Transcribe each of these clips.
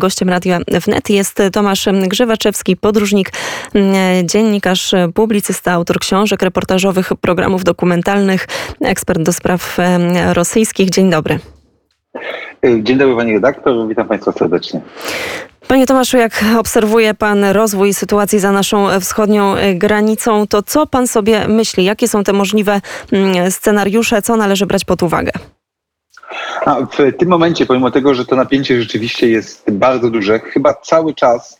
Gościem Radia Wnet jest Tomasz Grzewaczewski, podróżnik, dziennikarz, publicysta, autor książek reportażowych, programów dokumentalnych, ekspert do spraw rosyjskich. Dzień dobry. Dzień dobry Pani redaktor, witam Państwa serdecznie. Panie Tomaszu, jak obserwuje Pan rozwój sytuacji za naszą wschodnią granicą, to co Pan sobie myśli? Jakie są te możliwe scenariusze? Co należy brać pod uwagę? A w tym momencie, pomimo tego, że to napięcie rzeczywiście jest bardzo duże, chyba cały czas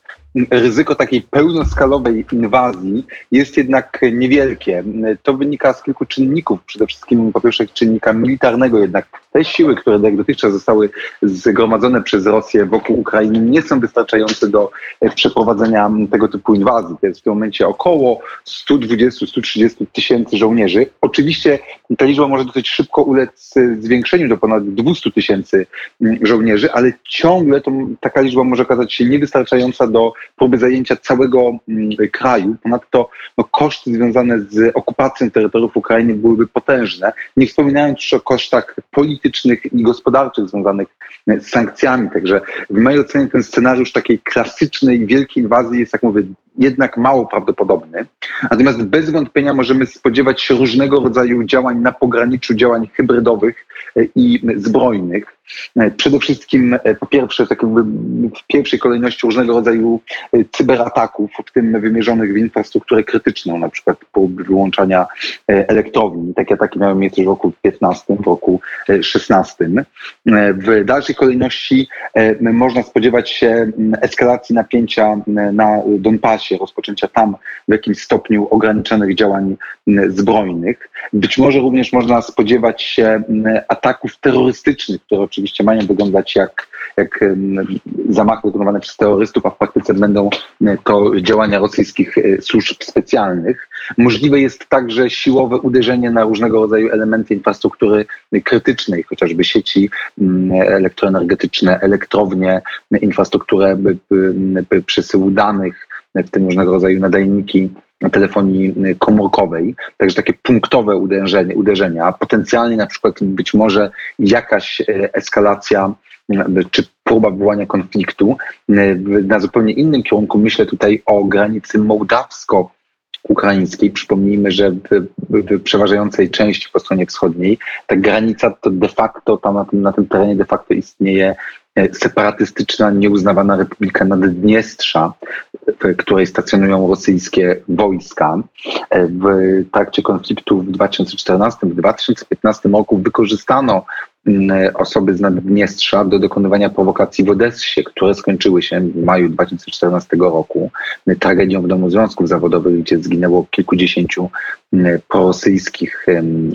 ryzyko takiej pełnoskalowej inwazji jest jednak niewielkie. To wynika z kilku czynników. Przede wszystkim po pierwsze czynnika militarnego jednak. Te siły, które jak dotychczas zostały zgromadzone przez Rosję wokół Ukrainy nie są wystarczające do przeprowadzenia tego typu inwazji. To jest w tym momencie około 120-130 tysięcy żołnierzy. Oczywiście ta liczba może dosyć szybko ulec zwiększeniu do ponad 200 tysięcy żołnierzy, ale ciągle to, taka liczba może okazać się niewystarczająca do próby zajęcia całego mm, kraju. Ponadto no, koszty związane z okupacją terytoriów Ukrainy byłyby potężne, nie wspominając już o kosztach politycznych i gospodarczych związanych z sankcjami. Także w mojej ocenie ten scenariusz takiej klasycznej, wielkiej inwazji jest, jak mówię, jednak mało prawdopodobny. Natomiast bez wątpienia możemy spodziewać się różnego rodzaju działań na pograniczu działań hybrydowych e, i zbrojnych. E, przede wszystkim, e, po pierwsze, tak jakby w pierwszej kolejności różnego rodzaju cyberataków, w tym wymierzonych w infrastrukturę krytyczną, na przykład po wyłączania elektrowni. Takie ataki miały miejsce w roku 15, w roku 16. W dalszej kolejności można spodziewać się eskalacji napięcia na Donbasie, rozpoczęcia tam w jakimś stopniu ograniczonych działań zbrojnych. Być może również można spodziewać się ataków terrorystycznych, które oczywiście mają wyglądać jak, jak zamachy wykonywane przez terrorystów, a w praktyce będą to działania rosyjskich e, służb specjalnych. Możliwe jest także siłowe uderzenie na różnego rodzaju elementy infrastruktury krytycznej, chociażby sieci elektroenergetyczne, elektrownie, infrastrukturę przesyłu danych, w tym różnego rodzaju nadajniki telefonii komórkowej, także takie punktowe uderzenie, uderzenia, potencjalnie na przykład być może jakaś e, eskalacja czy próba wywołania konfliktu na zupełnie innym kierunku. Myślę tutaj o granicy mołdawsko ukraińskiej. Przypomnijmy, że w, w, przeważającej części po stronie wschodniej ta granica to de facto tam na tym, na tym terenie de facto istnieje separatystyczna, nieuznawana Republika Naddniestrza, w której stacjonują rosyjskie wojska. E, w trakcie konfliktu w 2014-2015 roku wykorzystano osoby z Naddniestrza do dokonywania prowokacji w Odessie, które skończyły się w maju 2014 roku tragedią w Domu Związków Zawodowych, gdzie zginęło kilkudziesięciu prorosyjskich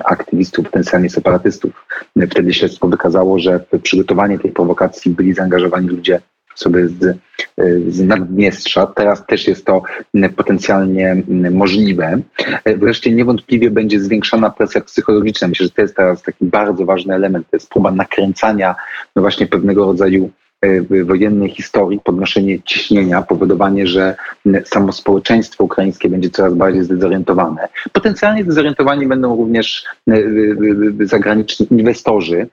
aktywistów, potencjalnie separatystów. Wtedy śledztwo wykazało, że w przygotowanie tej prowokacji byli zaangażowani ludzie sobie z, z Naddniestrza. Teraz też jest to potencjalnie możliwe. Wreszcie niewątpliwie będzie zwiększona presja psychologiczna. Myślę, że to jest teraz taki bardzo ważny element. To jest próba nakręcania no właśnie pewnego rodzaju e, wojennej historii, podnoszenie ciśnienia, powodowanie, że samo społeczeństwo ukraińskie będzie coraz bardziej zdezorientowane. Potencjalnie zdezorientowani będą również e, e, zagraniczni inwestorzy,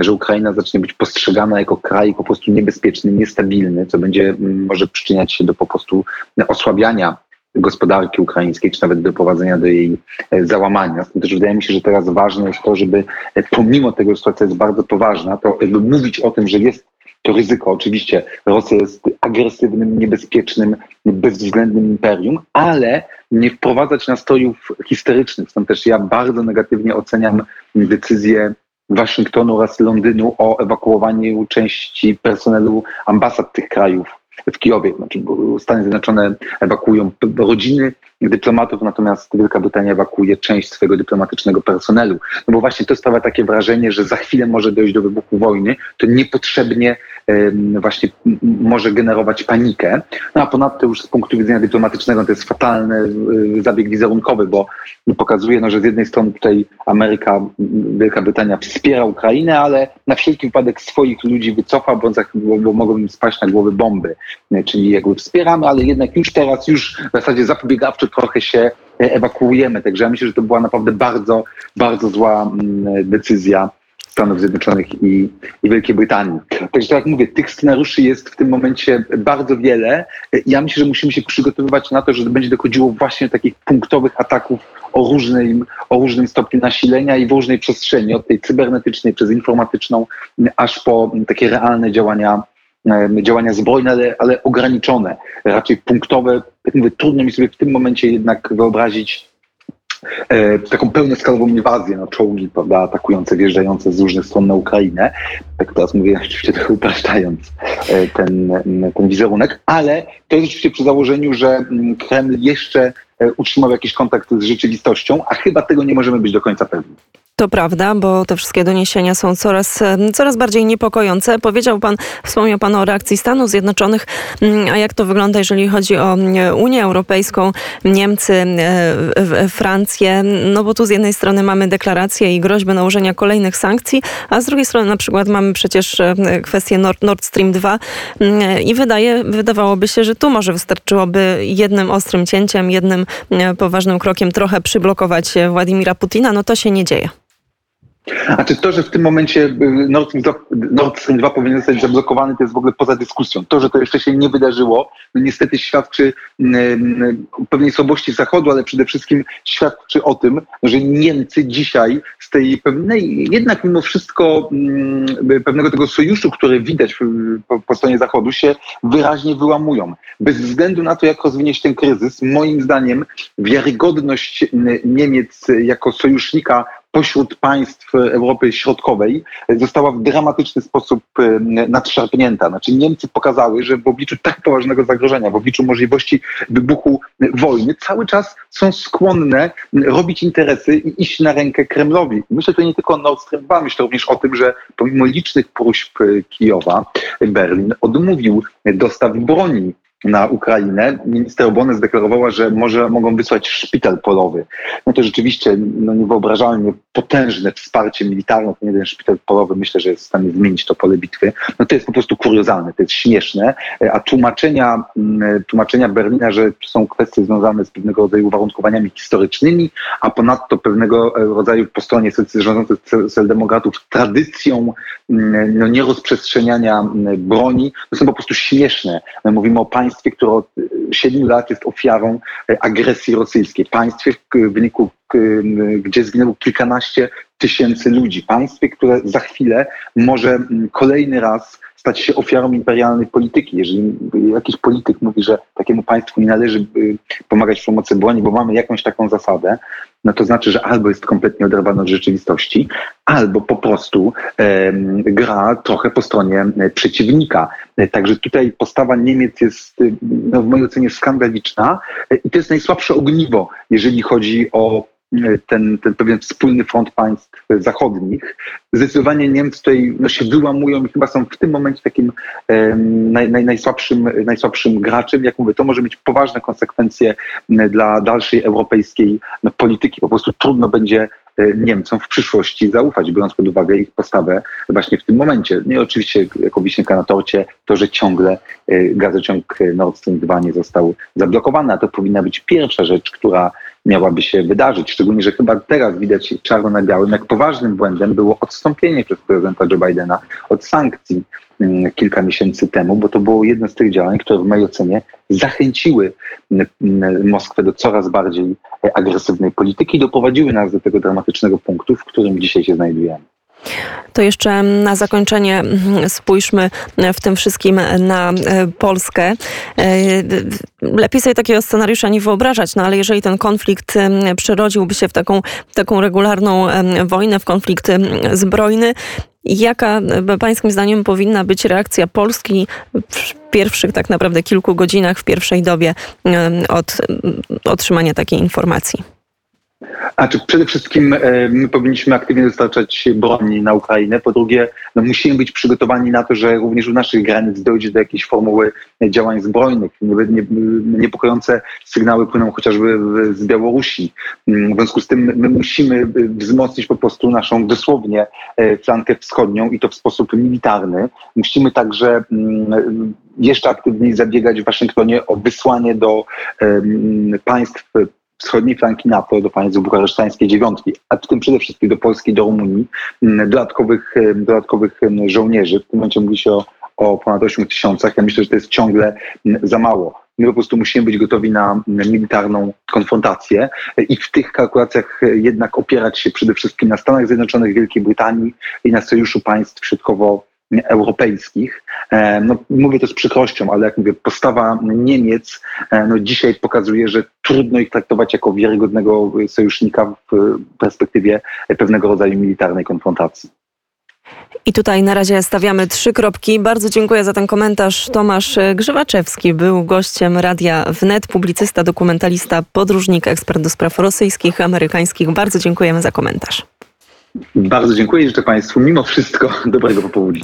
że Ukraina zacznie być postrzegana jako kraj po prostu niebezpieczny, niestabilny, co będzie może przyczyniać się do po prostu osłabiania gospodarki ukraińskiej, czy nawet doprowadzenia do jej e, załamania. Stąd też wydaje mi się, że teraz ważne jest to, żeby e, pomimo tego, że sytuacja jest bardzo poważna, to mówić o tym, że jest to ryzyko. Oczywiście Rosja jest agresywnym, niebezpiecznym, bezwzględnym imperium, ale nie wprowadzać nastrojów historycznych. Stąd też ja bardzo negatywnie oceniam decyzję Waszyngtonu oraz Londynu o ewakuowaniu części personelu ambasad tych krajów w Kijowie. Znaczy, Stany Zjednoczone ewakuują rodziny dyplomatów, natomiast Wielka Brytania ewakuuje część swojego dyplomatycznego personelu. No bo właśnie to sprawia takie wrażenie, że za chwilę może dojść do wybuchu wojny, to niepotrzebnie właśnie może generować panikę. No a ponadto już z punktu widzenia dyplomatycznego to jest fatalny y, zabieg wizerunkowy, bo pokazuje, no, że z jednej strony tutaj Ameryka, Wielka Brytania wspiera Ukrainę, ale na wszelki wypadek swoich ludzi wycofa, bo, bo mogą im spaść na głowy bomby. Czyli jakby wspieramy, ale jednak już teraz, już w zasadzie zapobiegawczo trochę się ewakuujemy. Także ja myślę, że to była naprawdę bardzo, bardzo zła decyzja Stanów Zjednoczonych i, i Wielkiej Brytanii. Także tak jak mówię, tych scenariuszy jest w tym momencie bardzo wiele. Ja myślę, że musimy się przygotowywać na to, że będzie dochodziło właśnie takich punktowych ataków o różnym, o różnym stopniu nasilenia i w różnej przestrzeni, od tej cybernetycznej przez informatyczną, aż po takie realne działania działania zbrojne, ale, ale ograniczone, raczej punktowe. Jak mówię, trudno mi sobie w tym momencie jednak wyobrazić e, taką pełnoskalową inwazję na czołgi prawda, atakujące, wjeżdżające z różnych stron na Ukrainę. Tak teraz mówię oczywiście trochę upraszczając e, ten, ten wizerunek, ale to jest oczywiście przy założeniu, że Kreml jeszcze e, utrzymał jakiś kontakt z rzeczywistością, a chyba tego nie możemy być do końca pewni. To prawda, bo te wszystkie doniesienia są coraz, coraz bardziej niepokojące. Powiedział pan, wspomniał pan o reakcji Stanów Zjednoczonych, mm, a jak to wygląda, jeżeli chodzi o mm, Unię Europejską, Niemcy, e, Francję? No bo tu z jednej strony mamy deklarację i groźbę nałożenia kolejnych sankcji, a z drugiej strony na przykład mamy przecież e, kwestię Nord, Nord Stream 2 mm, i wydaje, wydawałoby się, że tu może wystarczyłoby jednym ostrym cięciem, jednym e, poważnym krokiem trochę przyblokować Władimira Putina. No to się nie dzieje. A czy to, że w tym momencie y, Nord Stream, 2, Nord Stream 2 powinien zostać zablokowany, to jest w ogóle poza dyskusją. To, że to jeszcze się nie wydarzyło, no niestety świadczy mm, o pewnej słabości Zachodu, ale przede wszystkim świadczy o tym, że Niemcy dzisiaj z tej pewnej, jednak mimo wszystko mm, pewnego tego sojuszu, który widać po, po stronie Zachodu, się wyraźnie wyłamują. Bez względu na to, jak rozwinie się ten kryzys, moim zdaniem wiarygodność Niemiec jako sojusznika pośród państw Europy Środkowej została w dramatyczny sposób e, nadszarpnięta. Znaczy Niemcy pokazały, że w obliczu tak poważnego zagrożenia, w obliczu możliwości wybuchu wojny, cały czas są skłonne robić interesy i iść na rękę Kremlowi. Myślę to nie tylko o Nord Stream 2, myślę również o tym, że pomimo licznych próśb Kijowa, Berlin odmówił dostaw broni na Ukrainę, minister obrony zdeklarowała, że może mogą wysłać szpital polowy. No to rzeczywiście no niewyobrażalnie potężne wsparcie militarne, ten jeden szpital polowy myślę, że jest w stanie zmienić to pole bitwy. No to jest po prostu kuriozalne, to jest śmieszne, a tłumaczenia, mm, tłumaczenia Berlina, że są kwestie związane z pewnego rodzaju uwarunkowaniami historycznymi, a ponadto pewnego rodzaju po stronie rządzących socjaldemokratów tradycją mm, no, nierozprzestrzeniania mm, broni, to są po prostu śmieszne. My mówimy o państwie, państwie, które od siedmiu lat jest ofiarą e, agresji rosyjskiej, państwie, w wyniku gdzie zginęło kilkanaście tysięcy ludzi, państwie, które za chwilę może kolejny raz stać się ofiarą imperialnej polityki. Jeżeli jakiś polityk mówi, że takiemu państwu nie należy pomagać w pomocy broni, bo mamy jakąś taką zasadę, no to znaczy, że albo jest kompletnie oderwany od rzeczywistości, albo po prostu e, gra trochę po stronie przeciwnika. E, także tutaj postawa Niemiec jest no, w mojej ocenie skandaliczna e, i to jest najsłabsze ogniwo, jeżeli chodzi o ten, ten pewien wspólny front państw zachodnich. Zdecydowanie Niemcy tutaj no, się wyłamują i chyba są w tym momencie takim naj, naj, najsłabszym, najsłabszym graczem. Jak mówię, to może mieć poważne konsekwencje dla dalszej europejskiej no, polityki. Po prostu trudno będzie e, Niemcom w przyszłości zaufać, biorąc pod uwagę ich postawę właśnie w tym momencie. No i oczywiście jako wisienka na torcie to, że ciągle e, gazociąg Nord Stream 2 nie został zablokowany, a to powinna być pierwsza rzecz, która miałaby się wydarzyć. Szczególnie, że chyba teraz widać czarno na białym, jak poważnym błędem było odstąpienie przez prezydenta Joe Bidena od sankcji mm, kilka miesięcy temu, bo to było jedno z tych działań, które w mojej ocenie zachęciły mm, mm, Moskwę do coraz bardziej agresywnej polityki i doprowadziły nas do tego dramatycznego punktu, w którym dzisiaj się znajdujemy. To jeszcze na zakończenie mhm, spójrzmy w tym wszystkim na e, Polskę. E, lepiej sobie takiego scenariusza nie wyobrażać, no ale jeżeli ten konflikt przerodziłby się w taką, taką regularną wojnę, w konflikt zbrojny, Jaka pańskim zdaniem powinna być reakcja Polski w pierwszych tak naprawdę kilku godzinach, w pierwszej dobie od otrzymania takiej informacji? A czy przede wszystkim e, my powinniśmy aktywnie dostarczać broni na Ukrainę. Po drugie, no musimy być przygotowani na to, że również u naszych granic dojdzie do jakiejś formuły działań zbrojnych. Niepokojące sygnały płyną chociażby z Białorusi. Mm, w związku z tym my musimy wzmocnić po prostu naszą dosłownie e, flankę wschodnią i to w sposób militarny. Musimy także mm, jeszcze aktywniej zabiegać w Waszyngtonie o wysłanie do państw wschodniej flanki NATO, do państw bukaresztańskiej dziewiątki, a w tym przede wszystkim do Polski, do Rumunii, dodatkowych, dodatkowych żołnierzy. W tym momencie mówi się o, o ponad 8 tysiącach. Ja myślę, że to jest ciągle za mało. My po prostu musimy być gotowi na militarną konfrontację i w tych kalkulacjach jednak opierać się przede wszystkim na Stanach Zjednoczonych, Wielkiej Brytanii i na sojuszu państw środkowo europejskich. E, no, mówię to z przykrością, ale jak mówię, postawa Niemiec e, no, dzisiaj pokazuje, że trudno ich traktować jako wiarygodnego sojusznika w perspektywie pewnego rodzaju militarnej konfrontacji. I tutaj na razie stawiamy trzy kropki. Bardzo dziękuję za ten komentarz. Tomasz Grzywaczewski był gościem Radia Wnet, publicysta, dokumentalista, podróżnik, ekspert do spraw rosyjskich, amerykańskich. Bardzo dziękujemy za komentarz. Bardzo dziękuję i życzę Państwu mimo wszystko dobrego popołudnia.